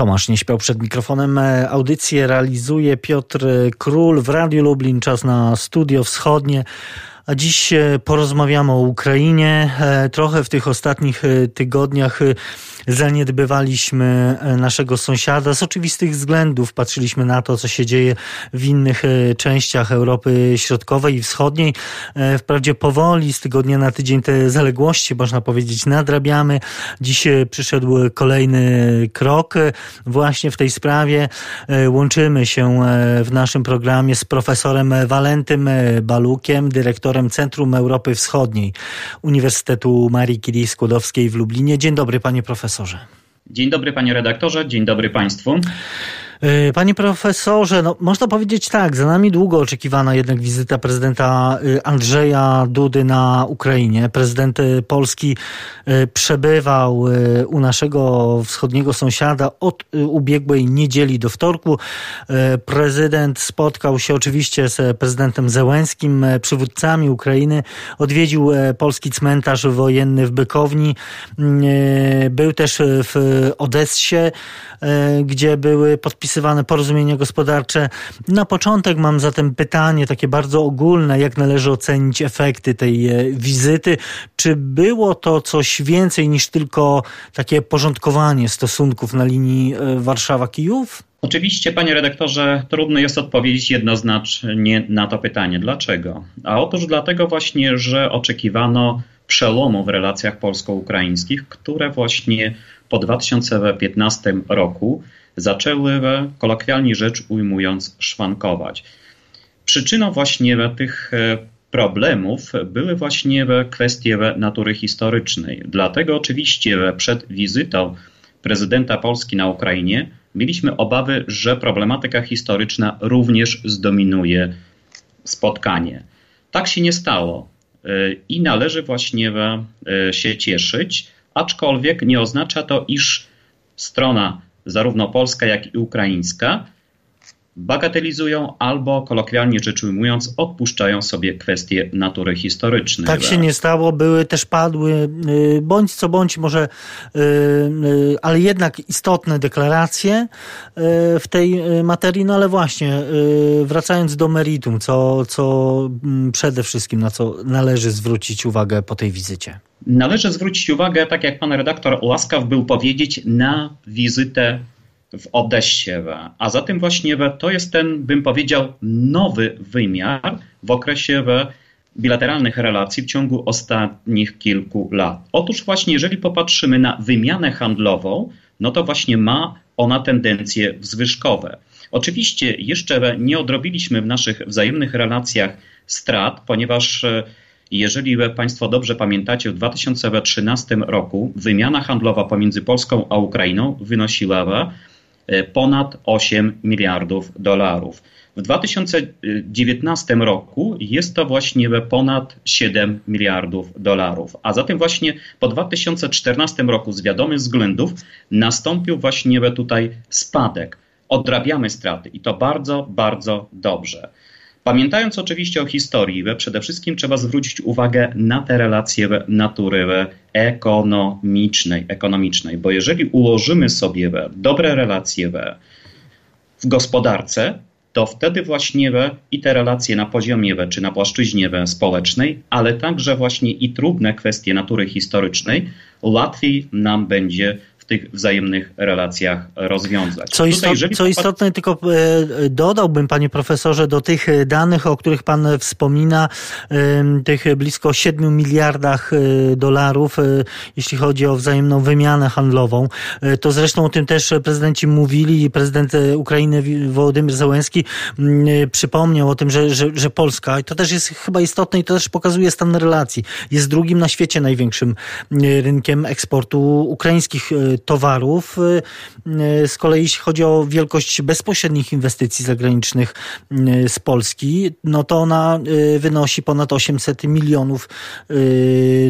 Tomasz nie śpiał przed mikrofonem. E, audycję realizuje Piotr Król w Radiu Lublin. Czas na studio wschodnie. A dziś e, porozmawiamy o Ukrainie. E, trochę w tych ostatnich tygodniach zaniedbywaliśmy e, naszego sąsiada z oczywistych względów. Patrzyliśmy na to, co się dzieje w innych e, częściach Europy Środkowej i Wschodniej. E, wprawdzie powoli, z tygodnia na tydzień te zaległości, można powiedzieć, nadrabiamy. Dziś przyszedł kolejny krok właśnie w tej sprawie. Łączymy się w naszym programie z profesorem Walentym Balukiem, dyrektorem Centrum Europy Wschodniej Uniwersytetu Marii Curie Skłodowskiej w Lublinie. Dzień dobry, panie profesorze profesorze. Dzień dobry panie redaktorze, dzień dobry państwu. Y, panie profesorze, no, można powiedzieć tak, za nami długo oczekiwana jednak wizyta prezydenta y, Andrzeja Dudy na Ukrainie. Prezydent y, Polski przebywał u naszego wschodniego sąsiada od ubiegłej niedzieli do wtorku. Prezydent spotkał się oczywiście z prezydentem Zełenskim, przywódcami Ukrainy. Odwiedził polski cmentarz wojenny w Bykowni. Był też w Odessie, gdzie były podpisane podpisywane porozumienia gospodarcze. Na początek mam zatem pytanie takie bardzo ogólne, jak należy ocenić efekty tej e, wizyty? Czy było to coś więcej niż tylko takie porządkowanie stosunków na linii e, Warszawa-Kijów? Oczywiście, panie redaktorze, trudno jest odpowiedzieć jednoznacznie na to pytanie. Dlaczego? A otóż dlatego właśnie, że oczekiwano przełomu w relacjach polsko-ukraińskich, które właśnie po 2015 roku zaczęły, kolokwialnie rzecz ujmując, szwankować. Przyczyną właśnie tych e, problemów były właśnie kwestie natury historycznej. Dlatego oczywiście przed wizytą prezydenta Polski na Ukrainie mieliśmy obawy, że problematyka historyczna również zdominuje spotkanie. Tak się nie stało e, i należy właśnie e, się cieszyć, aczkolwiek nie oznacza to, iż strona zarówno polska, jak i ukraińska, bagatelizują albo, kolokwialnie rzecz ujmując, odpuszczają sobie kwestie natury historycznej. Tak się nie stało, były też padły, y, bądź co bądź może, y, y, ale jednak istotne deklaracje w tej materii, no ale właśnie, wracając do meritum, co, co mm, przede wszystkim, na co należy zwrócić uwagę po tej wizycie? Należy zwrócić uwagę, tak jak pan redaktor łaskaw był powiedzieć, na wizytę w Odessie. A zatem właśnie to jest ten, bym powiedział, nowy wymiar w okresie bilateralnych relacji w ciągu ostatnich kilku lat. Otóż właśnie, jeżeli popatrzymy na wymianę handlową, no to właśnie ma ona tendencje wzwyżkowe. Oczywiście jeszcze nie odrobiliśmy w naszych wzajemnych relacjach strat, ponieważ e, jeżeli Państwo dobrze pamiętacie, w 2013 roku wymiana handlowa pomiędzy Polską a Ukrainą wynosiła ponad 8 miliardów dolarów. W 2019 roku jest to właśnie ponad 7 miliardów dolarów. A zatem właśnie po 2014 roku z wiadomych względów nastąpił właśnie tutaj spadek. Odrabiamy straty i to bardzo, bardzo dobrze. Pamiętając oczywiście o historii, przede wszystkim trzeba zwrócić uwagę na te relacje natury ekonomicznej, ekonomicznej, bo jeżeli ułożymy sobie dobre relacje w gospodarce, to wtedy właśnie i te relacje na poziomie czy na płaszczyźnie społecznej, ale także właśnie i trudne kwestie natury historycznej łatwiej nam będzie tych wzajemnych relacjach rozwiązać. Co, istot, Tutaj, co istotne, tylko e, dodałbym, panie profesorze, do tych danych, o których pan wspomina, tych blisko 7 miliardach e, dolarów, e, jeśli chodzi o wzajemną wymianę handlową. To zresztą o tym też prezydenci mówili i prezydent Ukrainy Wołodymyr Zełenski przypomniał o tym, że, że, że Polska, i to też jest chyba istotne i to też pokazuje stan relacji, jest drugim na świecie największym rynkiem eksportu ukraińskich towarów. Y, y, z kolei jeśli chodzi o wielkość bezpośrednich inwestycji zagranicznych y, z Polski, no to ona wynosi ponad 800 milionów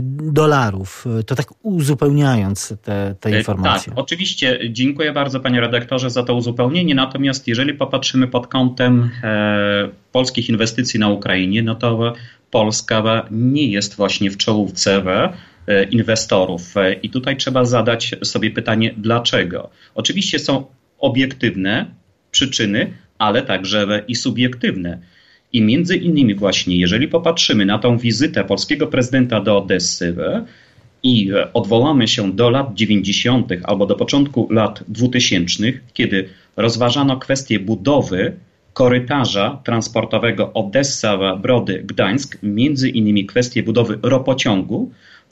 dolarów. To tak uzupełniając te, te informacje. Tak, oczywiście. Dziękuję bardzo panie redaktorze za to uzupełnienie. Natomiast jeżeli popatrzymy pod kątem e, polskich inwestycji na Ukrainie, no to Polska nie jest właśnie w czołówce inwestorów. E, I tutaj trzeba zadać sobie pytanie, dlaczego. Oczywiście są obiektywne przyczyny, ale także i subiektywne. I między innymi właśnie, jeżeli popatrzymy na tą wizytę polskiego prezydenta do Odessy i odwołamy się do lat 90. albo do początku lat 2000, kiedy rozważano kwestię budowy korytarza transportowego Odessa-Brody-Gdańsk, między innymi kwestię budowy ropociągu,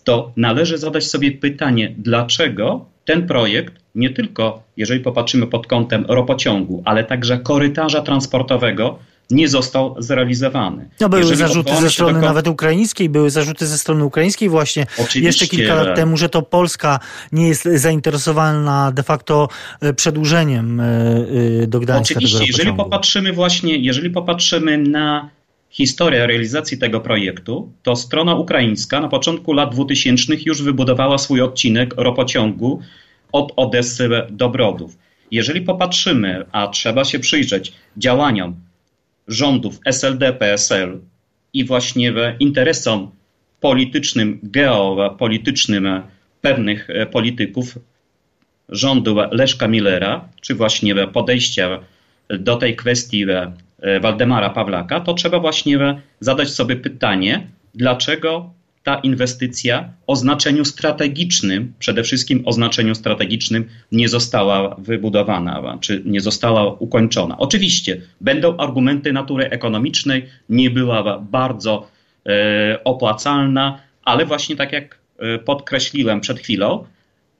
to należy zadać sobie pytanie, dlaczego ten projekt, nie tylko jeżeli popatrzymy pod kątem ropociągu, ale także korytarza transportowego, nie został zrealizowany. No były Jeżeli zarzuty ze strony nawet ukraińskiej, były zarzuty ze strony ukraińskiej właśnie Oczywiście. jeszcze kilka lat temu, że to Polska nie jest zainteresowana de facto e, przedłużeniem e, e, do Gdańska Oczywiście, jeżeli popatrzymy właśnie, jeżeli popatrzymy na historię realizacji tego projektu, to strona ukraińska na początku lat 2000 już wybudowała swój odcinek ropociągu od Odessy do Brodów. Jeżeli popatrzymy, a trzeba się przyjrzeć działaniom rządów SLD, PSL i właśnie interesom politycznym, geopolitycznym pewnych e, polityków rządu Leszka Millera, czy właśnie podejścia do tej kwestii e, Waldemara Pawlaka, to trzeba właśnie zadać sobie pytanie, dlaczego ta inwestycja o znaczeniu strategicznym, przede wszystkim o znaczeniu strategicznym, nie została wybudowana, czy nie została ukończona. Oczywiście będą argumenty natury ekonomicznej, nie była bardzo e, opłacalna, ale właśnie tak jak e, podkreśliłem przed chwilą,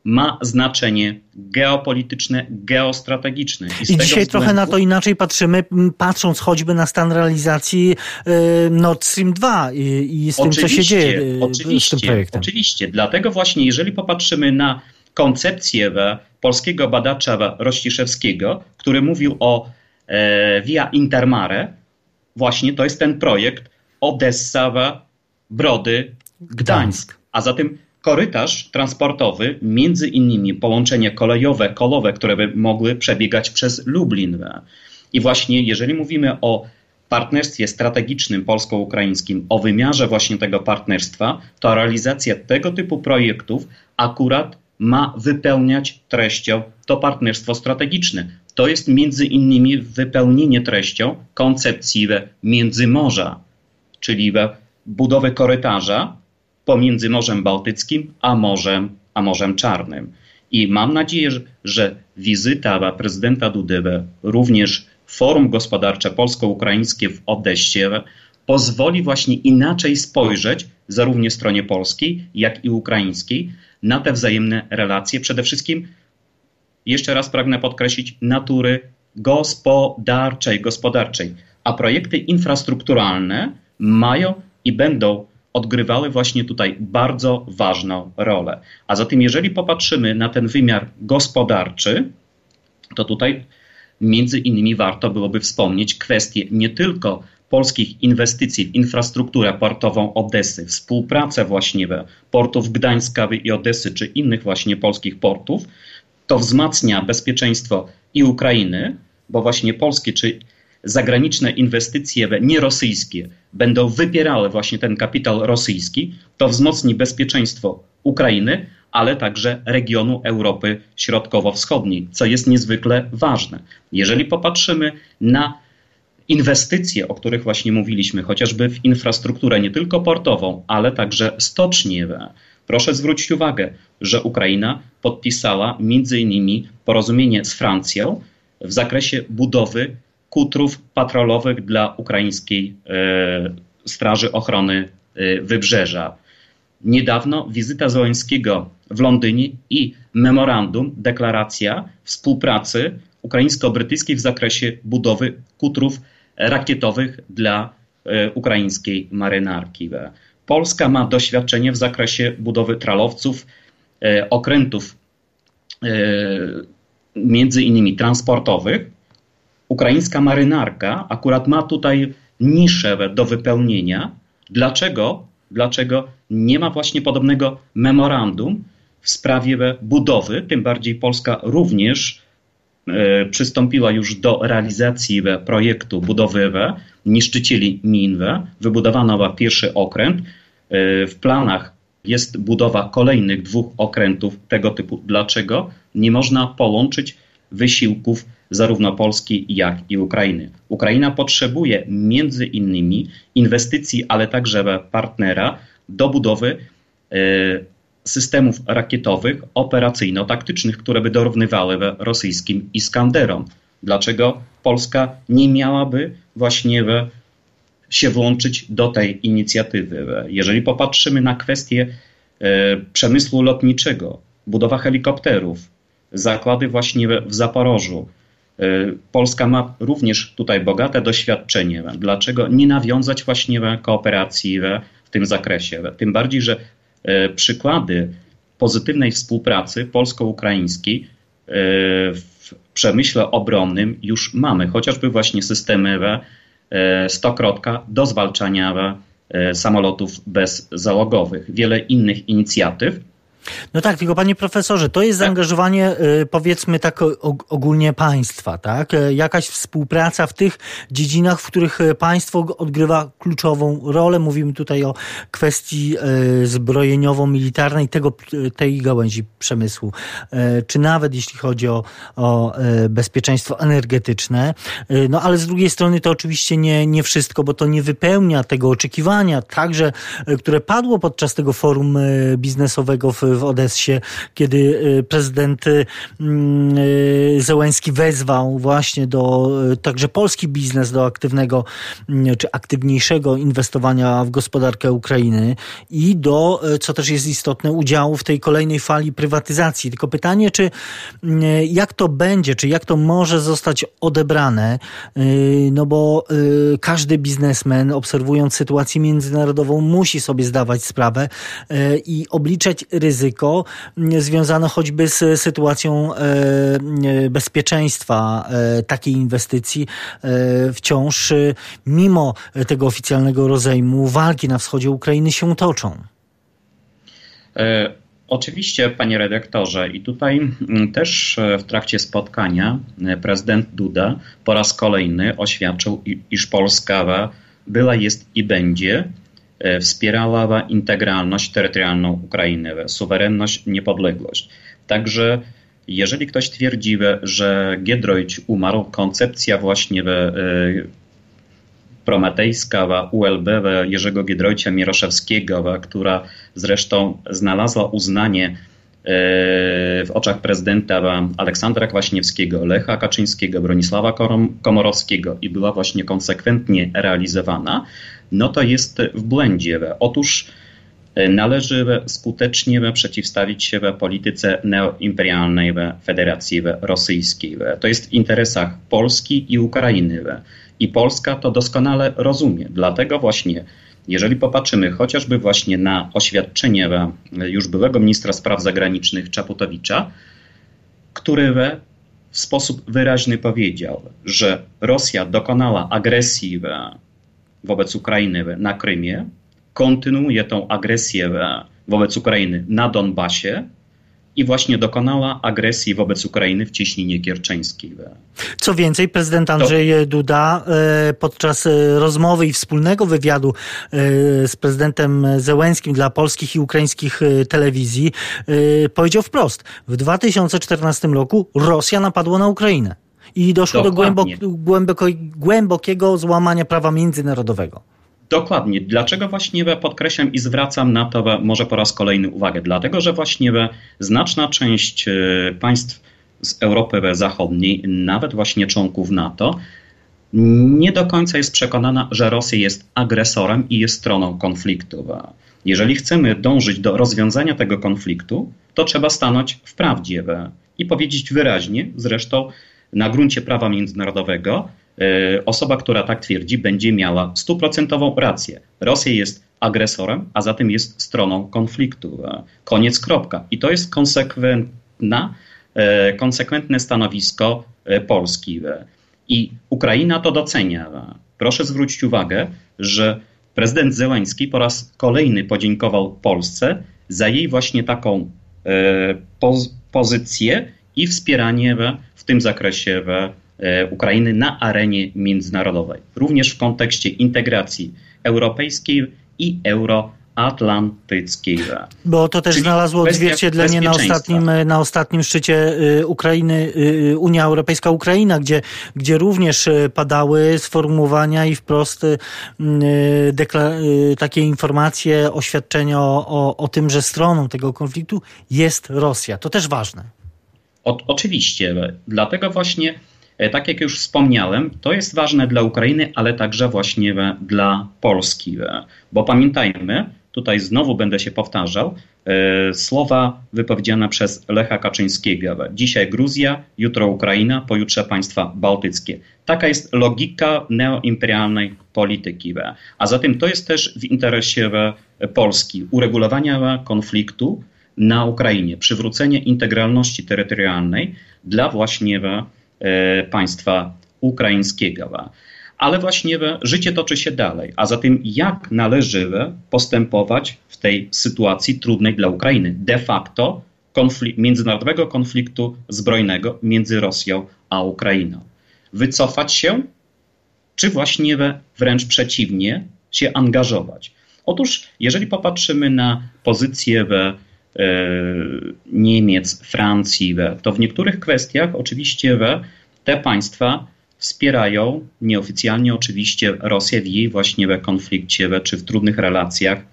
ma znaczenie geopolityczne, geostrategiczne. I, I dzisiaj względu... trochę na to inaczej patrzymy, patrząc choćby na stan realizacji y, Nord Stream 2 i, i z tym, co się dzieje oczywiście, z tym projektem. Oczywiście, dlatego właśnie jeżeli popatrzymy na koncepcję polskiego badacza Rościszewskiego, który mówił o e, Via Intermare, właśnie to jest ten projekt Odessa, Brody, Gdańsk. A zatem korytarz transportowy, między innymi połączenia kolejowe, kolowe, które by mogły przebiegać przez Lublin. I właśnie jeżeli mówimy o partnerstwie strategicznym polsko-ukraińskim, o wymiarze właśnie tego partnerstwa, to realizacja tego typu projektów akurat ma wypełniać treścią to partnerstwo strategiczne. To jest między innymi wypełnienie treścią koncepcji Międzymorza, czyli budowy korytarza pomiędzy Morzem Bałtyckim a Morzem, a Morzem Czarnym. I mam nadzieję, że wizyta prezydenta Dudy, również Forum Gospodarcze Polsko-Ukraińskie w Odessie pozwoli właśnie inaczej spojrzeć zarówno stronie polskiej, jak i ukraińskiej na te wzajemne relacje. Przede wszystkim, jeszcze raz pragnę podkreślić, natury gospodarczej, gospodarczej. A projekty infrastrukturalne mają i będą odgrywały właśnie tutaj bardzo ważną rolę. A zatem, jeżeli popatrzymy na ten wymiar gospodarczy, to tutaj między innymi warto byłoby wspomnieć kwestię nie tylko polskich inwestycji w infrastrukturę portową Odesy, współpracę właśnie portów Gdańska i Odesy, czy innych właśnie polskich portów, to wzmacnia bezpieczeństwo i Ukrainy, bo właśnie polskie czy zagraniczne inwestycje nierosyjskie będą wypierały właśnie ten kapitał rosyjski, to wzmocni bezpieczeństwo Ukrainy, ale także regionu Europy Środkowo-Wschodniej, co jest niezwykle ważne. Jeżeli popatrzymy na inwestycje, o których właśnie mówiliśmy, chociażby w infrastrukturę nie tylko portową, ale także stocznie, proszę zwrócić uwagę, że Ukraina podpisała między innymi porozumienie z Francją w zakresie budowy kutrów patrolowych dla ukraińskiej e, Straży Ochrony e, Wybrzeża. Niedawno wizyta Zołańskiego w Londynie i memorandum, deklaracja współpracy ukraińsko-brytyjskiej w zakresie budowy kutrów rakietowych dla e, ukraińskiej marynarki. Polska ma doświadczenie w zakresie budowy tralowców, okrętów między innymi transportowych, ukraińska marynarka akurat ma tutaj niszę do wypełnienia. Dlaczego? Dlaczego nie ma właśnie podobnego memorandum w sprawie budowy? Tym bardziej Polska również e, przystąpiła już do realizacji projektu budowy niszczycieli min. Wybudowano pierwszy okręt. E, w planach jest budowa kolejnych dwóch okrętów tego typu. Dlaczego nie można połączyć wysiłków zarówno Polski, jak i Ukrainy. Ukraina potrzebuje między innymi inwestycji, ale także partnera do budowy e, systemów rakietowych operacyjno-taktycznych, które by dorównywały rosyjskim Iskanderom. Dlaczego Polska nie miałaby właśnie się włączyć do tej inicjatywy? Jeżeli popatrzymy na kwestię e, przemysłu lotniczego, budowa helikopterów, zakłady właśnie w Zaporożu, Polska ma również tutaj bogate doświadczenie. Dlaczego nie nawiązać właśnie kooperacji w tym zakresie? Tym bardziej, że E, przykłady pozytywnej współpracy polsko-ukraińskiej e, w przemyśle obronnym już mamy, chociażby właśnie systemy e, stokrotka do zwalczania samolotów bezzałogowych. Wiele innych inicjatyw, no tak, tylko panie profesorze, to jest tak. zaangażowanie y, powiedzmy tak ogólnie państwa, tak? E, jakaś współpraca w tych dziedzinach, w których e, państwo odgrywa kluczową rolę. Mówimy tutaj o kwestii e, zbrojeniowo-militarnej tego, tej gałęzi przemysłu. Czy nawet jeśli chodzi o, o bezpieczeństwo energetyczne. No ale z drugiej strony to oczywiście nie, nie wszystko, bo to nie wypełnia tego oczekiwania, także, które padło podczas tego forum biznesowego w w Odessie, kiedy y, prezydent y, y, Zełenski wezwał właśnie do także polski biznes do aktywnego mm, czy aktywniejszego inwestowania w gospodarkę Ukrainy i do, co też jest istotne, udziału w tej kolejnej fali prywatyzacji. Tylko pytanie, czy jak to będzie, czy jak to może zostać odebrane, no bo każdy biznesmen obserwując sytuację międzynarodową musi sobie zdawać sprawę i obliczać ryzyko ryzyko związane choćby z sytuacją e, e, bezpieczeństwa e, takiej inwestycji wciąż mimo tego oficjalnego rozejmu walki na wschodzie Ukrainy się toczą. Oczywiście, panie redaktorze, i tutaj mm, też w trakcie spotkania prezydent Duda po raz kolejny oświadczył, iż Polska była, jest i będzie wspierała integralność terytorialną Ukrainy, suwerenność, niepodległość. Także jeżeli ktoś twierdzi, że Giedroyć umarł, koncepcja właśnie e, prometejska ULB Jerzego Giedroycia Mieroszewskiego, która zresztą znalazła uznanie e, w oczach prezydenta Aleksandra Kwaśniewskiego, Lecha Kaczyńskiego, Bronisława Komorowskiego i była właśnie konsekwentnie realizowana, no to jest w błędzie. Otóż e, należy skutecznie przeciwstawić się polityce neoimperialnej Federacji Rosyjskiej. To jest w interesach Polski i Ukrainy. I Polska to doskonale rozumie. Dlatego właśnie, jeżeli popatrzymy chociażby właśnie na oświadczenie już byłego ministra spraw zagranicznych Czaputowicza, który w sposób wyraźny powiedział, że Rosja dokonała agresji wobec Ukrainy na Krymie, kontynuuje tą agresję wobec Ukrainy na Donbasie i właśnie dokonała agresji wobec Ukrainy w cieśninie kierczeńskiej. Co więcej, prezydent Andrzej to... Duda e, podczas e, rozmowy i wspólnego wywiadu e, z prezydentem Zełenskim dla polskich i ukraińskich telewizji powiedział wprost, w 2014 roku Rosja napadła na Ukrainę i doszło Dokładnie. do głęboko, głębokiego złamania prawa międzynarodowego. Dokładnie. Dlaczego właśnie podkreślam i zwracam na to może po raz kolejny uwagę? Dlatego, że właśnie znaczna część e, państw z Europy Zachodniej, nawet właśnie członków NATO, nie do końca jest przekonana, że Rosja jest agresorem i jest stroną konfliktu. Jeżeli chcemy dążyć do rozwiązania tego konfliktu, to trzeba stanąć w prawdzie i powiedzieć wyraźnie, zresztą na gruncie prawa międzynarodowego e, osoba, która tak twierdzi, będzie miała stuprocentową rację. Rosja jest agresorem, a zatem jest stroną konfliktu. E, koniec, kropka. I to jest konsekwentna, e, konsekwentne stanowisko Polski. I Ukraina to docenia. Proszę zwrócić uwagę, że prezydent Zełański po raz kolejny podziękował Polsce za jej właśnie taką pozycję i wspieranie tym zakresie w e, Ukrainy na arenie międzynarodowej, również w kontekście integracji europejskiej i euroatlantyckiej. Atlantyckiej. Bo to też Czyli znalazło odzwierciedlenie na ostatnim, na ostatnim szczycie y, Ukrainy, y, Unia Europejska-Ukraina, gdzie, gdzie również y, padały sformułowania i wprost takie informacje, oświadczenia o, o, o tym, że stroną tego konfliktu jest Rosja. To też ważne. O, oczywiście, dlatego właśnie E, tak jak już wspomniałem, to jest ważne dla Ukrainy, ale także właśnie dla Polski. E, bo pamiętajmy, tutaj znowu będę się powtarzał, e, słowa wypowiedziane przez Lecha Kaczyńskiego. Dzisiaj Gruzja, jutro Ukraina, pojutrze państwa bałtyckie. Taka jest logika neoimperialnej polityki. A zatem to jest też w interesie Polski uregulowania konfliktu na Ukrainie, przywrócenie integralności terytorialnej dla właśnie E, państwa ukraińskiego. Ale właśnie życie toczy się dalej. A zatem jak należy postępować w tej sytuacji trudnej dla Ukrainy? De facto konflikt, międzynarodowego konfliktu zbrojnego między Rosją a Ukrainą. Wycofać się, czy właśnie wręcz przeciwnie, się angażować? Otóż, jeżeli popatrzymy na pozycję E, Niemiec, Francji, to w niektórych kwestiach oczywiście te państwa wspierają nieoficjalnie oczywiście Rosję w jej właśnie konflikcie czy w trudnych relacjach e,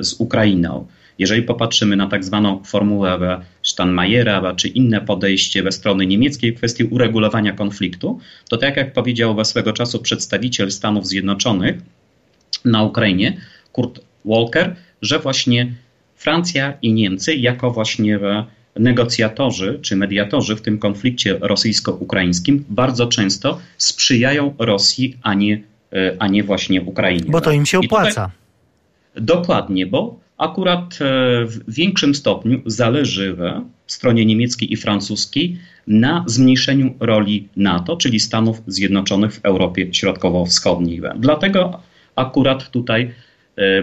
z Ukrainą. Jeżeli popatrzymy na tak zwaną formułę Steinmeiera czy inne podejście we strony niemieckiej w kwestii uregulowania konfliktu, to tak jak powiedział swego czasu przedstawiciel Stanów Zjednoczonych na Ukrainie, Kurt Walker, że właśnie Francja i Niemcy jako właśnie negocjatorzy czy mediatorzy w tym konflikcie rosyjsko-ukraińskim bardzo często sprzyjają Rosji, a nie, e, a nie właśnie Ukrainie. Bo to im się opłaca. Dokładnie, bo akurat e, w większym stopniu zależy stronie niemieckiej i francuskiej na zmniejszeniu roli NATO, czyli Stanów Zjednoczonych w Europie Środkowo-Wschodniej. Dlatego akurat tutaj e,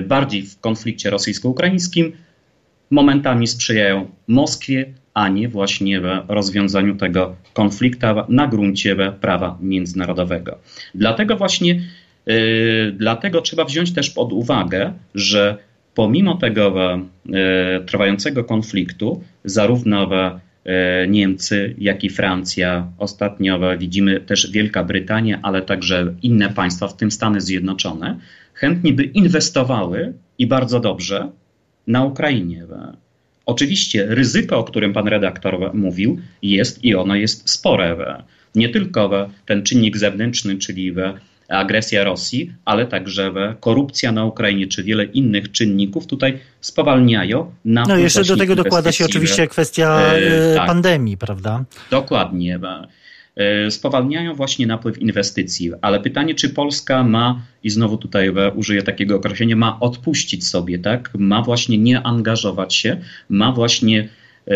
bardziej w konflikcie rosyjsko-ukraińskim momentami sprzyjają Moskwie, a nie właśnie w rozwiązaniu tego konfliktu na gruncie prawa międzynarodowego. Dlatego właśnie yy, dlatego trzeba wziąć też pod uwagę, że pomimo tego yy, trwającego konfliktu, zarówno Niemcy, jak i Francja, ostatnio widzimy też Wielka Brytania, ale także inne państwa, w tym Stany Zjednoczone, chętnie by inwestowały i bardzo dobrze na Ukrainie. Oczywiście ryzyko, o którym pan redaktor mówił, jest i ono jest spore. Nie tylko ten czynnik zewnętrzny, czyli agresja Rosji, ale także korupcja na Ukrainie, czy wiele innych czynników tutaj spowalniają na No jeszcze do tego dokłada się oczywiście kwestia e, tak. pandemii, prawda? Dokładnie. E, spowalniają właśnie napływ inwestycji. Ale pytanie, czy Polska ma, i znowu tutaj użyję takiego określenia, ma odpuścić sobie, tak? Ma właśnie nie angażować się, ma właśnie e,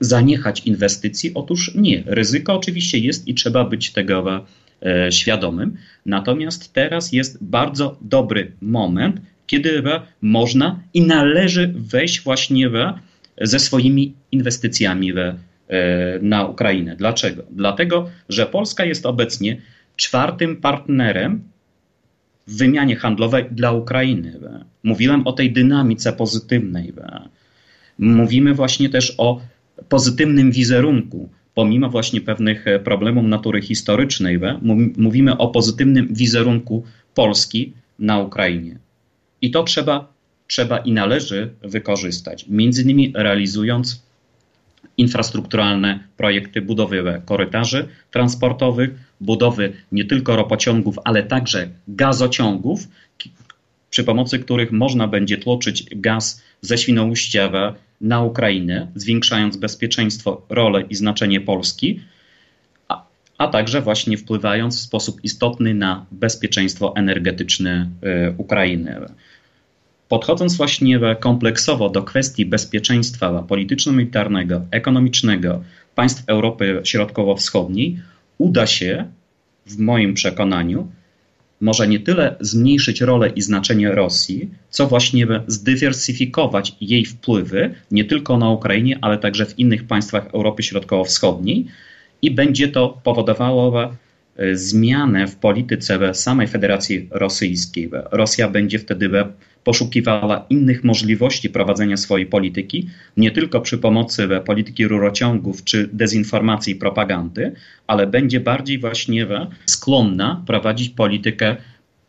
zaniechać inwestycji? Otóż nie. Ryzyko oczywiście jest i trzeba być tego e, świadomym. Natomiast teraz jest bardzo dobry moment, kiedy można i należy wejść właśnie ze swoimi inwestycjami we E, na Ukrainę. Dlaczego? Dlatego, że Polska jest obecnie czwartym partnerem w wymianie handlowej dla Ukrainy. Mówiłem o tej dynamice pozytywnej. Mówimy właśnie też o pozytywnym wizerunku. Pomimo właśnie pewnych problemów natury historycznej, mówimy o pozytywnym wizerunku Polski na Ukrainie. I to trzeba, trzeba i należy wykorzystać, między innymi realizując infrastrukturalne projekty budowy korytarzy transportowych, budowy nie tylko ropociągów, ale także gazociągów, przy pomocy których można będzie tłoczyć gaz ze Świnoujścia na Ukrainę, zwiększając bezpieczeństwo, rolę i znaczenie Polski, a, a także właśnie wpływając w sposób istotny na bezpieczeństwo energetyczne y, Ukrainy. Podchodząc właśnie kompleksowo do kwestii bezpieczeństwa polityczno-militarnego, ekonomicznego państw Europy Środkowo-Wschodniej, uda się, w moim przekonaniu, może nie tyle zmniejszyć rolę i znaczenie Rosji, co właśnie zdywersyfikować jej wpływy nie tylko na Ukrainie, ale także w innych państwach Europy Środkowo-Wschodniej i będzie to powodowało zmianę w polityce samej Federacji Rosyjskiej. Rosja będzie wtedy poszukiwała innych możliwości prowadzenia swojej polityki, nie tylko przy pomocy polityki rurociągów czy dezinformacji i propagandy, ale będzie bardziej właśnie skłonna prowadzić politykę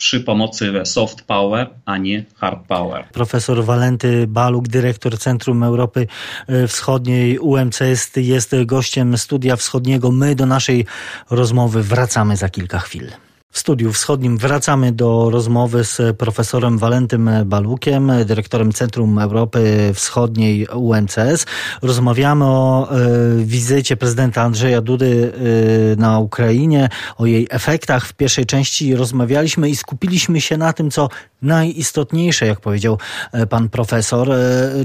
przy pomocy soft power, a nie hard power. Profesor Walenty Baluk, dyrektor Centrum Europy e, Wschodniej UMCS jest gościem Studia Wschodniego. My do naszej rozmowy wracamy za kilka chwil. W studiu wschodnim wracamy do rozmowy z profesorem Walentym Balukiem, dyrektorem Centrum Europy Wschodniej UNCS. Rozmawiamy o e, wizycie prezydenta Andrzeja Dudy e, na Ukrainie, o jej efektach. W pierwszej części rozmawialiśmy i skupiliśmy się na tym, co najistotniejsze, jak powiedział e, pan profesor,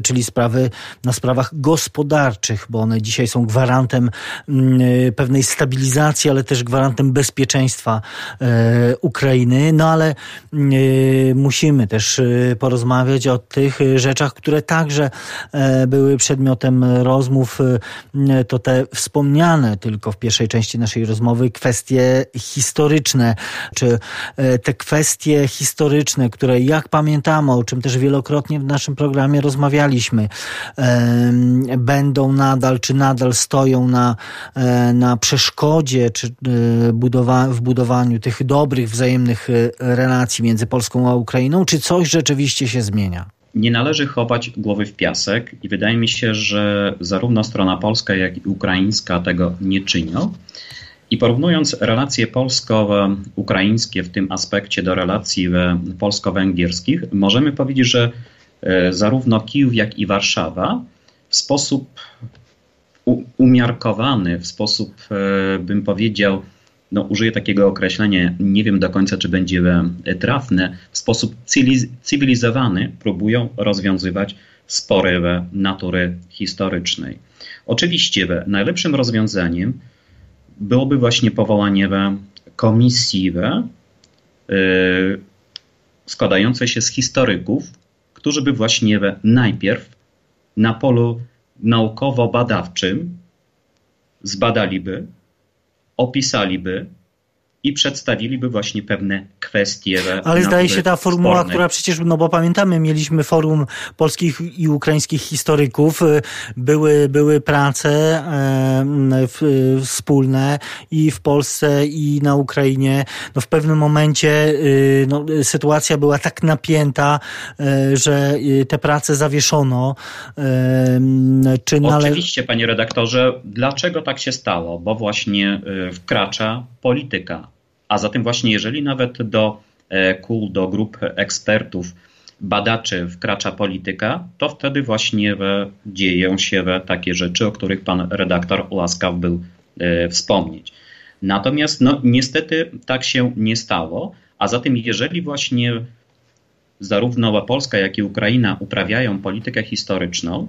czyli sprawy na sprawach gospodarczych, bo one dzisiaj są gwarantem mm, pewnej stabilizacji, ale też gwarantem bezpieczeństwa E, Ukrainy, no ale e, musimy też e, porozmawiać o tych rzeczach, które także były przedmiotem rozmów. To te wspomniane tylko w pierwszej części naszej rozmowy kwestie historyczne, czy te kwestie historyczne, które jak pamiętamy, o czym też wielokrotnie w naszym programie rozmawialiśmy, będą nadal, czy nadal stoją na, na przeszkodzie, czy budowa, w budowaniu tych dobrych, wzajemnych e, relacji między Polską a Ukrainą, czy coś rzeczywiście się zmienia? Nie należy chować głowy w piasek i wydaje mi się, że zarówno strona polska, jak i ukraińska tego nie czynią. I porównując relacje polsko-ukraińskie w tym aspekcie do relacji polsko-węgierskich, możemy powiedzieć, że e, zarówno Kijów, jak i Warszawa w sposób umiarkowany, w sposób, e, bym powiedział, no, użyję takiego określenia, nie wiem do końca, czy będzie e, trafne, w sposób cywilizowany próbują rozwiązywać spory natury historycznej. Oczywiście najlepszym rozwiązaniem byłoby właśnie powołanie komisji yy, składającej się z historyków, którzy by właśnie najpierw na polu naukowo-badawczym zbadaliby opisaliby i przedstawiliby właśnie pewne kwestie. Ale zdaje się ta formuła, spornej. która przecież, no bo pamiętamy, mieliśmy forum polskich i ukraińskich historyków, y, były, były prace e, wspólne i w Polsce i na Ukrainie. No w pewnym momencie y, no, sytuacja była tak napięta, że y, te prace zawieszono. Czy nale... Oczywiście, panie redaktorze, dlaczego tak się stało? Bo właśnie wkracza polityka a zatem właśnie jeżeli nawet do e, kół, do grup ekspertów, badaczy wkracza polityka, to wtedy właśnie dzieją się takie rzeczy, o których pan redaktor łaskaw był e, wspomnieć. Natomiast no, niestety tak się nie stało, a zatem jeżeli właśnie zarówno Polska, jak i Ukraina uprawiają politykę historyczną,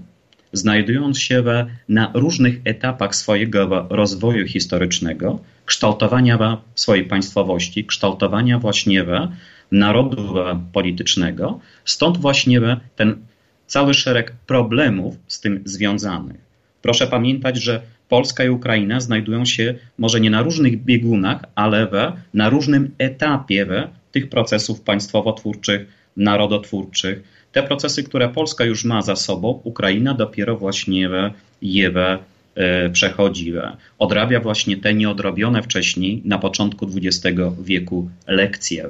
znajdując się na różnych etapach swojego rozwoju historycznego, kształtowania swojej państwowości, kształtowania właśnie narodu politycznego. Stąd właśnie ten cały szereg problemów z tym związanych. Proszę pamiętać, że Polska i Ukraina znajdują się może nie na różnych biegunach, ale we, na różnym etapie we, tych procesów państwowo-twórczych, narodotwórczych. Te procesy, które Polska już ma za sobą, Ukraina dopiero właśnie je E, przechodziła. Odrabia właśnie te nieodrobione wcześniej, na początku XX wieku, lekcje.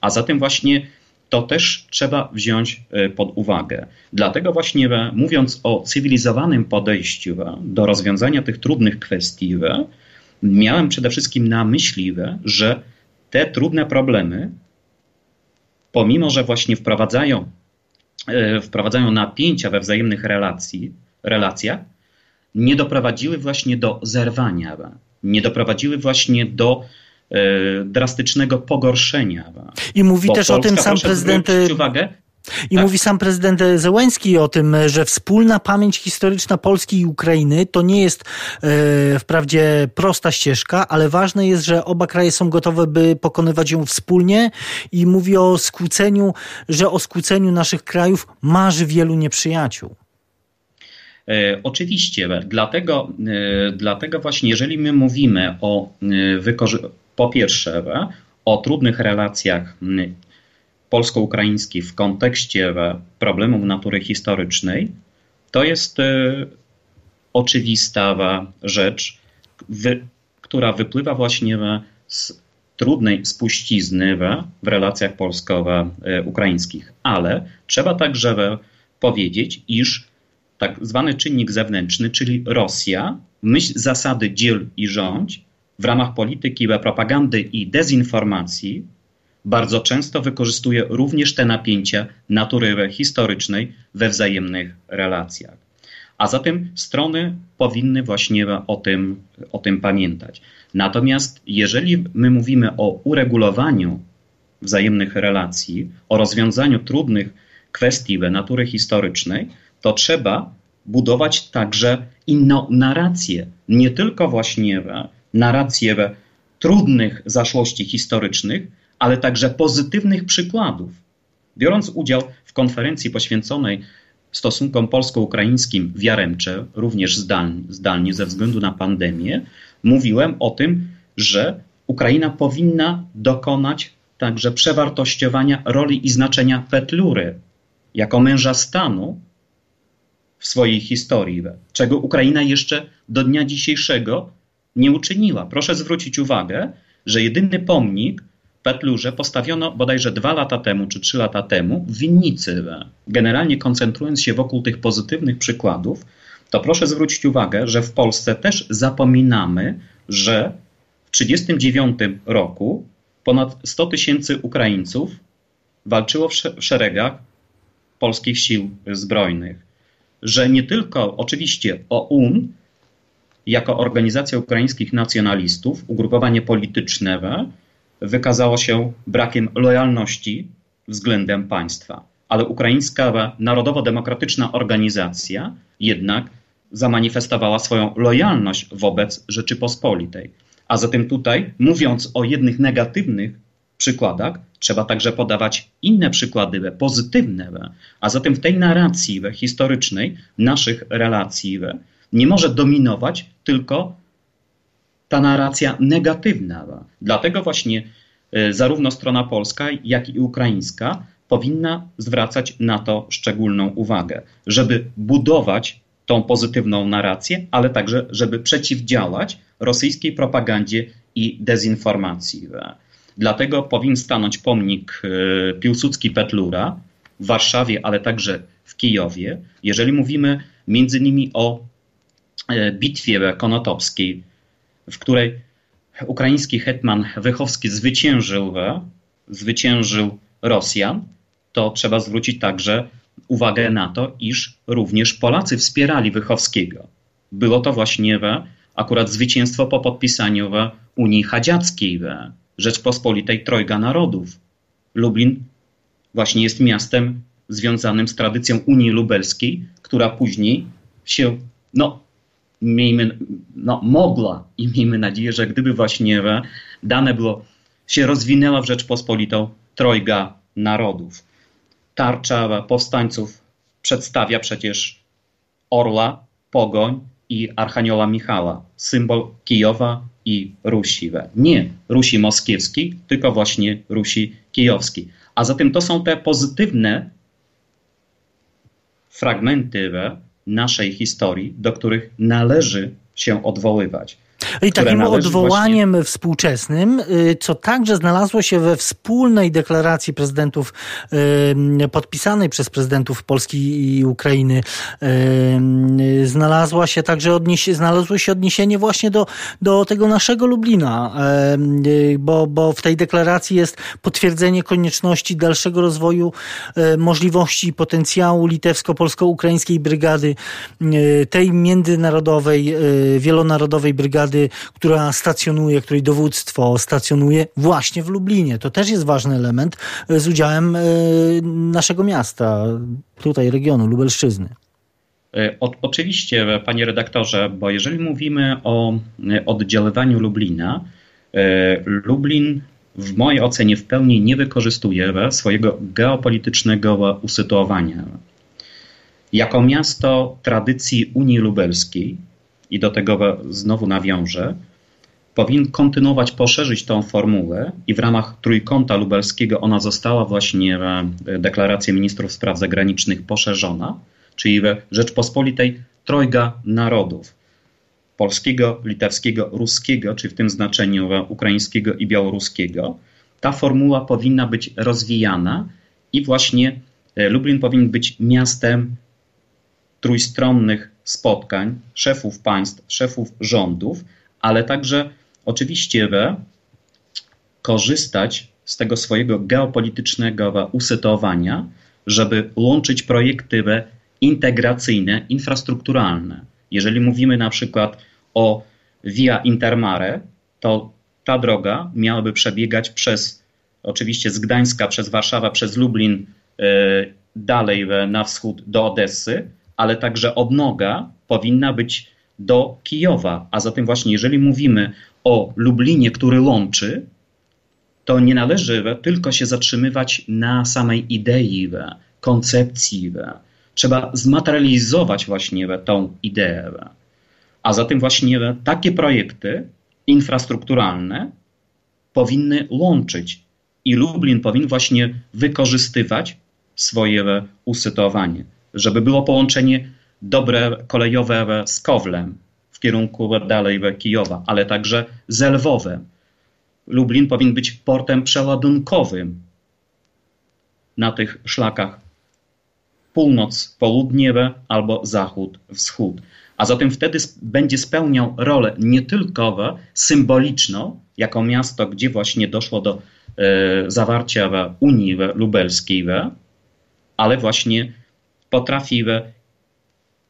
A zatem właśnie to też trzeba wziąć e, pod uwagę. Dlatego właśnie mówiąc o cywilizowanym podejściu do rozwiązania tych trudnych kwestii, miałem przede wszystkim na myśli, że te trudne problemy, pomimo że właśnie wprowadzają, wprowadzają napięcia we wzajemnych relacji, relacjach, nie doprowadziły właśnie do zerwania, nie doprowadziły właśnie do e, drastycznego pogorszenia. I mówi Bo też Polska, o tym sam prezydent. Uwagę, i tak. mówi sam prezydent Zełenski o tym, że wspólna pamięć historyczna Polski i Ukrainy to nie jest e, wprawdzie prosta ścieżka, ale ważne jest, że oba kraje są gotowe, by pokonywać ją wspólnie i mówi o skłóceniu, że o skłóceniu naszych krajów marzy wielu nieprzyjaciół. E, oczywiście, dlatego, e, dlatego właśnie, jeżeli my mówimy o, e, po pierwsze o trudnych relacjach polsko-ukraińskich w kontekście problemów natury historycznej, to jest oczywista rzecz, która wypływa właśnie z trudnej spuścizny w relacjach polsko-ukraińskich. Ale trzeba także powiedzieć, iż tak zwany czynnik zewnętrzny, czyli Rosja, myśl zasady dziel i rządź, w ramach polityki propagandy i dezinformacji bardzo często wykorzystuje również te napięcia natury historycznej we wzajemnych relacjach. A zatem strony powinny właśnie o tym, o tym pamiętać. Natomiast jeżeli my mówimy o uregulowaniu wzajemnych relacji, o rozwiązaniu trudnych kwestii natury historycznej, to trzeba budować także inną narrację, nie tylko właśnie narrację trudnych zaszłości historycznych, ale także pozytywnych przykładów. Biorąc udział w konferencji poświęconej stosunkom polsko-ukraińskim w Jaremcze, również zdalnie, zdalnie ze względu na pandemię, mówiłem o tym, że Ukraina powinna dokonać także przewartościowania roli i znaczenia Petlury jako męża stanu w swojej historii, czego Ukraina jeszcze do dnia dzisiejszego nie uczyniła. Proszę zwrócić uwagę, że jedyny pomnik Petlurze postawiono bodajże dwa lata temu czy trzy lata temu w Winnicy. Generalnie koncentrując się wokół tych pozytywnych przykładów, to proszę zwrócić uwagę, że w Polsce też zapominamy, że w 1939 roku ponad 100 tysięcy Ukraińców walczyło w szeregach polskich sił zbrojnych. Że nie tylko oczywiście OUN, jako organizacja ukraińskich nacjonalistów, ugrupowanie polityczne, wykazało się brakiem lojalności względem państwa. Ale ukraińska narodowo-demokratyczna organizacja jednak zamanifestowała swoją lojalność wobec Rzeczypospolitej. A zatem tutaj, mówiąc o jednych negatywnych przykładach, trzeba także podawać inne przykłady, pozytywne. A zatem w tej narracji historycznej naszych relacji nie może dominować tylko ta narracja negatywna. Dlatego właśnie e, zarówno strona polska, jak i ukraińska powinna zwracać na to szczególną uwagę, żeby budować tą pozytywną narrację, ale także, żeby przeciwdziałać rosyjskiej propagandzie i dezinformacji. Dlatego powinien stanąć pomnik e, Piłsudski-Petlura w Warszawie, ale także w Kijowie. Jeżeli mówimy między innymi o e, bitwie konotopskiej, w której ukraiński hetman Wychowski zwyciężył, zwyciężył Rosjan, to trzeba zwrócić także uwagę na to, iż również Polacy wspierali Wychowskiego. Było to właśnie akurat zwycięstwo po podpisaniu Unii Chadziackiej, Rzeczpospolitej Trojga Narodów. Lublin właśnie jest miastem związanym z tradycją Unii Lubelskiej, która później się, no, miejmy, no, mogła i miejmy nadzieję, że gdyby właśnie dane było, się rozwinęła w Rzeczpospolitą Trojga Narodów. Tarcza powstańców przedstawia przecież orla, pogoń i Archanioła Michała, symbol Kijowa i Rusi. Nie Rusi moskiewskiej, tylko właśnie Rusi kijowskiej. A zatem to są te pozytywne fragmenty naszej historii, do których należy się odwoływać. I takim odwołaniem właśnie... współczesnym, y, co także znalazło się we wspólnej deklaracji prezydentów y, podpisanej przez prezydentów Polski i Ukrainy, y, znalazła się także odniesie, znalazło się odniesienie właśnie do, do tego naszego Lublina, bo, bo w tej deklaracji jest potwierdzenie konieczności dalszego rozwoju możliwości i potencjału litewsko-polsko-ukraińskiej brygady, tej międzynarodowej, wielonarodowej brygady brygady, która stacjonuje, której dowództwo stacjonuje właśnie w Lublinie. To też jest ważny element e, z udziałem e, naszego miasta, tutaj regionu Lubelszczyzny. E, o, oczywiście, panie redaktorze, bo jeżeli mówimy o oddziaływaniu Lublina, Lublin w mojej ocenie w pełni nie wykorzystuje swojego geopolitycznego usytuowania. Jako miasto tradycji Unii Lubelskiej, i do tego znowu nawiążę, powinien kontynuować, poszerzyć tą formułę i w ramach Trójkąta Lubelskiego ona została właśnie w deklaracji ministrów spraw zagranicznych poszerzona, czyli w Rzeczpospolitej trojga narodów polskiego, litewskiego, ruskiego, czy w tym znaczeniu ukraińskiego i białoruskiego. Ta formuła powinna być rozwijana i właśnie e, Lublin powinien być miastem trójstronnych spotkań szefów państw, szefów rządów, ale także oczywiście korzystać z tego swojego geopolitycznego usytuowania, żeby łączyć projekty integracyjne, infrastrukturalne. Jeżeli mówimy na przykład o Via Intermare, to ta droga miałaby przebiegać przez, oczywiście z Gdańska, przez Warszawę, przez Lublin, e, dalej na wschód do Odessy, ale także odnoga powinna być do Kijowa. A zatem właśnie, jeżeli mówimy o Lublinie, który łączy, to nie należy tylko się zatrzymywać na samej idei, koncepcji. Trzeba zmaterializować właśnie tą ideę. A zatem właśnie takie projekty infrastrukturalne powinny łączyć i Lublin powinien właśnie wykorzystywać swoje usytuowanie, żeby było połączenie dobre kolejowe z Kowlem w kierunku dalej Kijowa, ale także z Lwowem. Lublin powinien być portem przeładunkowym na tych szlakach północ, południe albo zachód, wschód. A zatem wtedy będzie spełniał rolę nie tylko symboliczną, jako miasto, gdzie właśnie doszło do e, zawarcia Unii Lubelskiej, ale właśnie potrafi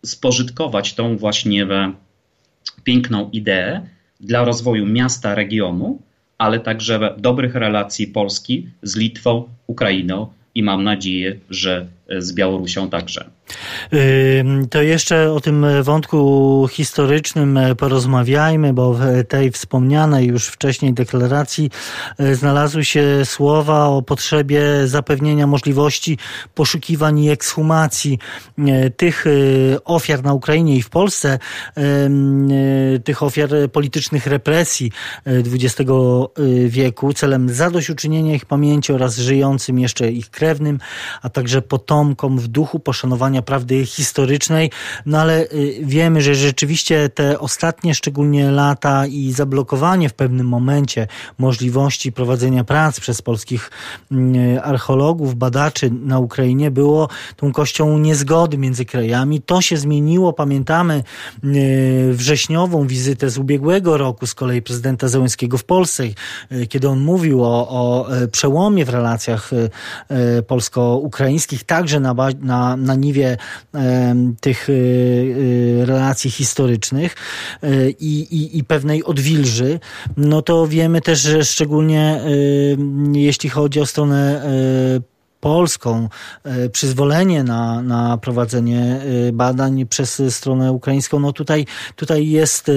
spożytkować tą właśnie piękną ideę dla rozwoju miasta, regionu, ale także dobrych relacji Polski z Litwą, Ukrainą i mam nadzieję, że z Białorusią także. To jeszcze o tym wątku historycznym porozmawiajmy, bo w tej wspomnianej już wcześniej deklaracji e, znalazły się słowa o potrzebie zapewnienia możliwości poszukiwań i ekshumacji e, tych e, ofiar na Ukrainie i w Polsce, tych ofiar politycznych represji XX wieku, celem zadośćuczynienia ich pamięci oraz żyjącym jeszcze ich krewnym, a także potomkom w duchu poszanowania prawdy historycznej, no ale y, wiemy, że rzeczywiście te ostatnie szczególnie lata i zablokowanie w pewnym momencie możliwości prowadzenia prac przez polskich mm, archeologów, badaczy na Ukrainie było tą kością niezgody między krajami. To się zmieniło, pamiętamy y, wrześniową wizytę z ubiegłego roku z kolei prezydenta Zełenskiego w Polsce, y, kiedy on mówił o, o przełomie w relacjach polsko-ukraińskich, także na, na, na niwie tych y, y, relacji historycznych y, i, i pewnej odwilży, no to wiemy też, że szczególnie jeśli chodzi o stronę polską e, przyzwolenie na, na prowadzenie e, badań przez stronę ukraińską, no tutaj, tutaj jest e,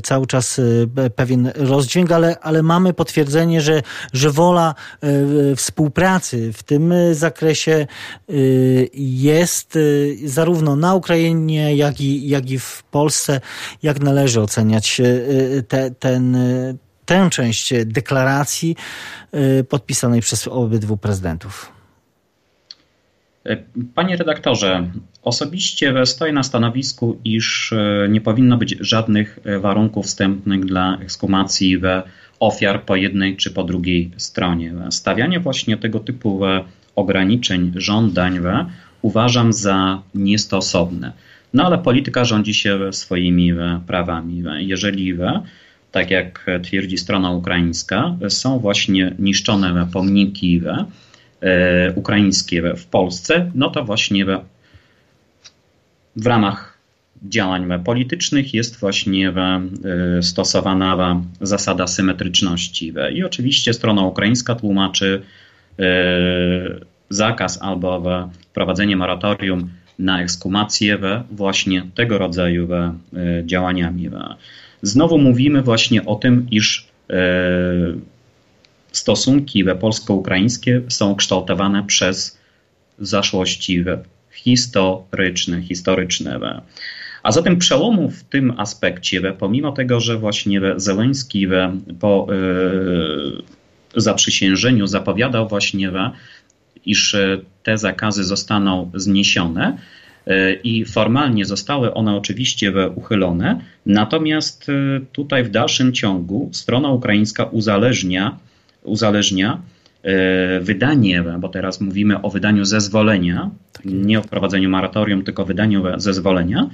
cały czas pewien rozdźwięk, ale, ale mamy potwierdzenie, że, że wola współpracy w tym zakresie jest zarówno na Ukrainie, jak i, jak i w Polsce. Jak należy oceniać te, ten, tę część deklaracji podpisanej przez obydwu prezydentów? Panie redaktorze, osobiście stoję na stanowisku, iż e, nie powinno być żadnych e, warunków wstępnych dla ekskumacji ofiar po jednej czy po drugiej stronie. Stawianie właśnie tego typu ograniczeń, żądań uważam za niestosowne. No ale polityka rządzi się swoimi prawami. Jeżeli tak jak twierdzi strona ukraińska, są właśnie niszczone pomniki E, ukraińskie w Polsce, no to właśnie w ramach działań politycznych jest właśnie e, stosowana zasada symetryczności. I oczywiście strona ukraińska tłumaczy e, zakaz albo wprowadzenie moratorium na ekshumację właśnie tego rodzaju działaniami. Znowu mówimy właśnie o tym, iż stosunki polsko-ukraińskie są kształtowane przez zaszłości historyczne, historyczne. A zatem przełomu w tym aspekcie, pomimo tego, że właśnie Zeleński po zaprzysiężeniu zapowiadał właśnie, iż te zakazy zostaną zniesione, i formalnie zostały one oczywiście uchylone, natomiast tutaj w dalszym ciągu strona ukraińska uzależnia, uzależnia E, wydanie, bo teraz mówimy o wydaniu zezwolenia, nie o wprowadzeniu moratorium, tylko wydaniu zezwolenia,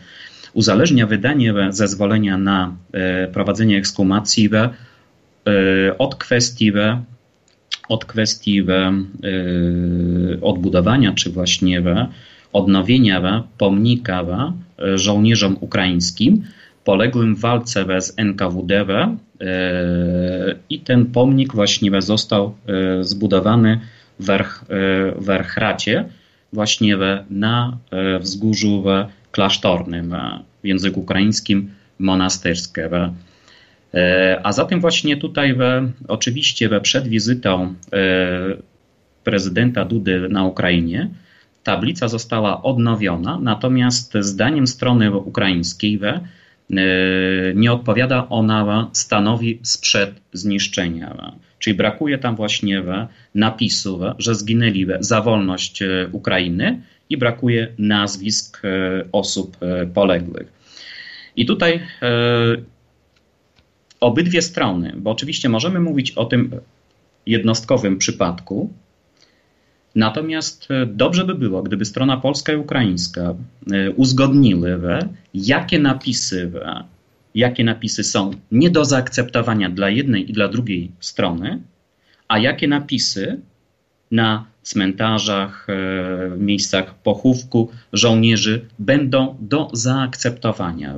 uzależnia wydanie zezwolenia na e, prowadzenie ekskumacji e, od kwestii od kwestii odbudowania, czy właśnie odnowienia pomnika żołnierzom ukraińskim, poległym w walce z NKWD e, i ten pomnik właściwie został e, zbudowany w Werchracie, właśnie na e, wzgórzu klasztornym, w języku ukraińskim monastyrskie. A zatem właśnie tutaj we, oczywiście we przed wizytą prezydenta Dudy na Ukrainie tablica została odnowiona, natomiast zdaniem strony ukraińskiej we, E, nie odpowiada ona stanowi sprzed zniszczenia. Czyli brakuje tam właśnie napisu, że zginęli za wolność e, Ukrainy i brakuje nazwisk e, osób poległych. I tutaj obydwie strony, bo oczywiście możemy mówić o tym jednostkowym przypadku, Natomiast e, dobrze by było, gdyby strona polska i ukraińska e, uzgodniły, jakie napisy, jakie napisy są nie do zaakceptowania dla jednej i dla drugiej strony, a jakie napisy na cmentarzach, e, miejscach pochówku żołnierzy będą do zaakceptowania.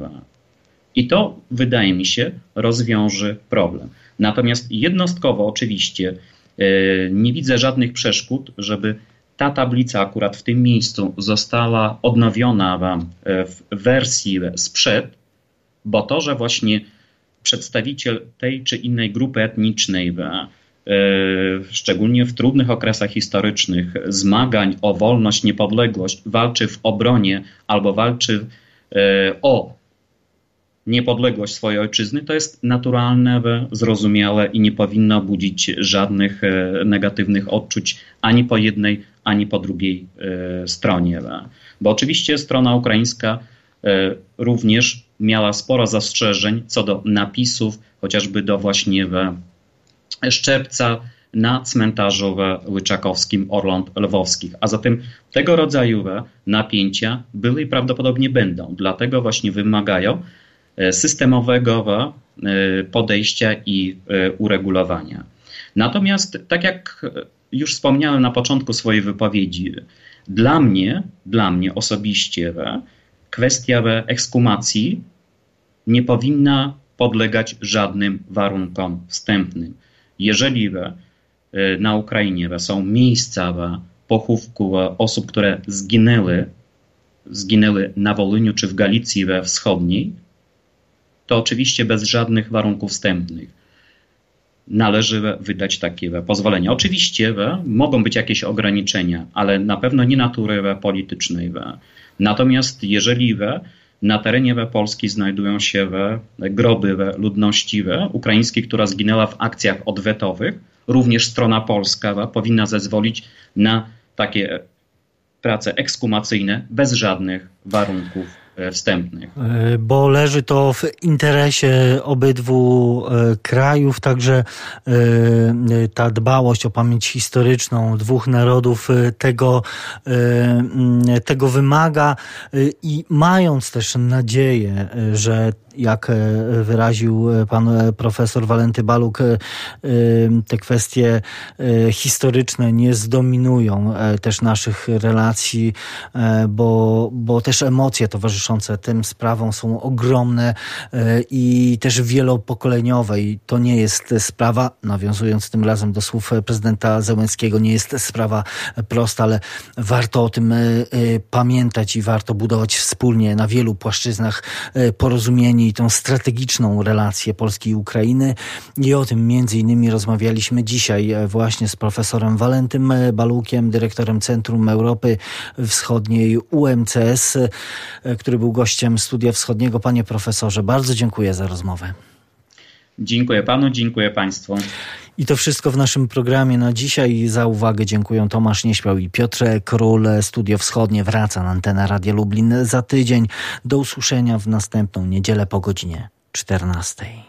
I to, wydaje mi się, rozwiąże problem. Natomiast jednostkowo, oczywiście, E, nie widzę żadnych przeszkód, żeby ta tablica akurat w tym miejscu została odnowiona e, w wersji sprzed, bo to, że właśnie przedstawiciel tej czy innej grupy etnicznej, e, szczególnie w trudnych okresach historycznych, zmagań o wolność, niepodległość, walczy w obronie albo walczy o niepodległość swojej ojczyzny, to jest naturalne, zrozumiałe i nie powinno budzić żadnych e, negatywnych odczuć ani po jednej, ani po drugiej e, stronie. Bo oczywiście strona ukraińska e, również miała sporo zastrzeżeń co do napisów, chociażby do właśnie szczepca na cmentarzu Łyczakowskim Orląt Lwowskich. A zatem tego rodzaju napięcia były i prawdopodobnie będą. Dlatego właśnie wymagają, systemowego e, podejścia i e, uregulowania. Natomiast, tak jak już wspomniałem na początku swojej wypowiedzi, dla mnie, dla mnie osobiście kwestia ekskumacji nie powinna podlegać żadnym warunkom wstępnym. Jeżeli na Ukrainie są miejsca pochówku osób, które zginęły, zginęły na Wolyniu czy w Galicji wschodniej, to oczywiście bez żadnych warunków wstępnych należy wydać takie pozwolenia. Oczywiście mogą być jakieś ograniczenia, ale na pewno nie natury politycznej. Natomiast jeżeli na terenie Polski znajdują się groby ludności ukraińskiej, która zginęła w akcjach odwetowych, również strona polska powinna zezwolić na takie prace ekskumacyjne bez żadnych warunków wstępnych. E, bo leży to w interesie obydwu e, krajów, także ta dbałość o pamięć historyczną dwóch narodów tego, tego wymaga i mając też nadzieję, że jak wyraził pan profesor Walenty Baluk, te kwestie historyczne nie zdominują też naszych relacji, bo, bo też emocje towarzyszące towarzyszące tym sprawom są ogromne e, i też wielopokoleniowe. I to nie jest sprawa, nawiązując tym razem do słów prezydenta Zełenskiego, nie jest sprawa prosta, ale warto o tym e, e, pamiętać i warto budować wspólnie na wielu płaszczyznach porozumienie i tą strategiczną relację Polski i Ukrainy. I o tym między innymi rozmawialiśmy dzisiaj właśnie z profesorem Walentym Balukiem, dyrektorem Centrum Europy Wschodniej UMCS, który który był gościem Studia Wschodniego. Panie profesorze, bardzo dziękuję za rozmowę. Dziękuję panu, dziękuję państwu. I to wszystko w naszym programie na dzisiaj. Za uwagę dziękuję Tomasz Nieśmiał i Piotr Król. Studio Wschodnie wraca na antenę Radia Lublin za tydzień. Do usłyszenia w następną niedzielę po godzinie 14.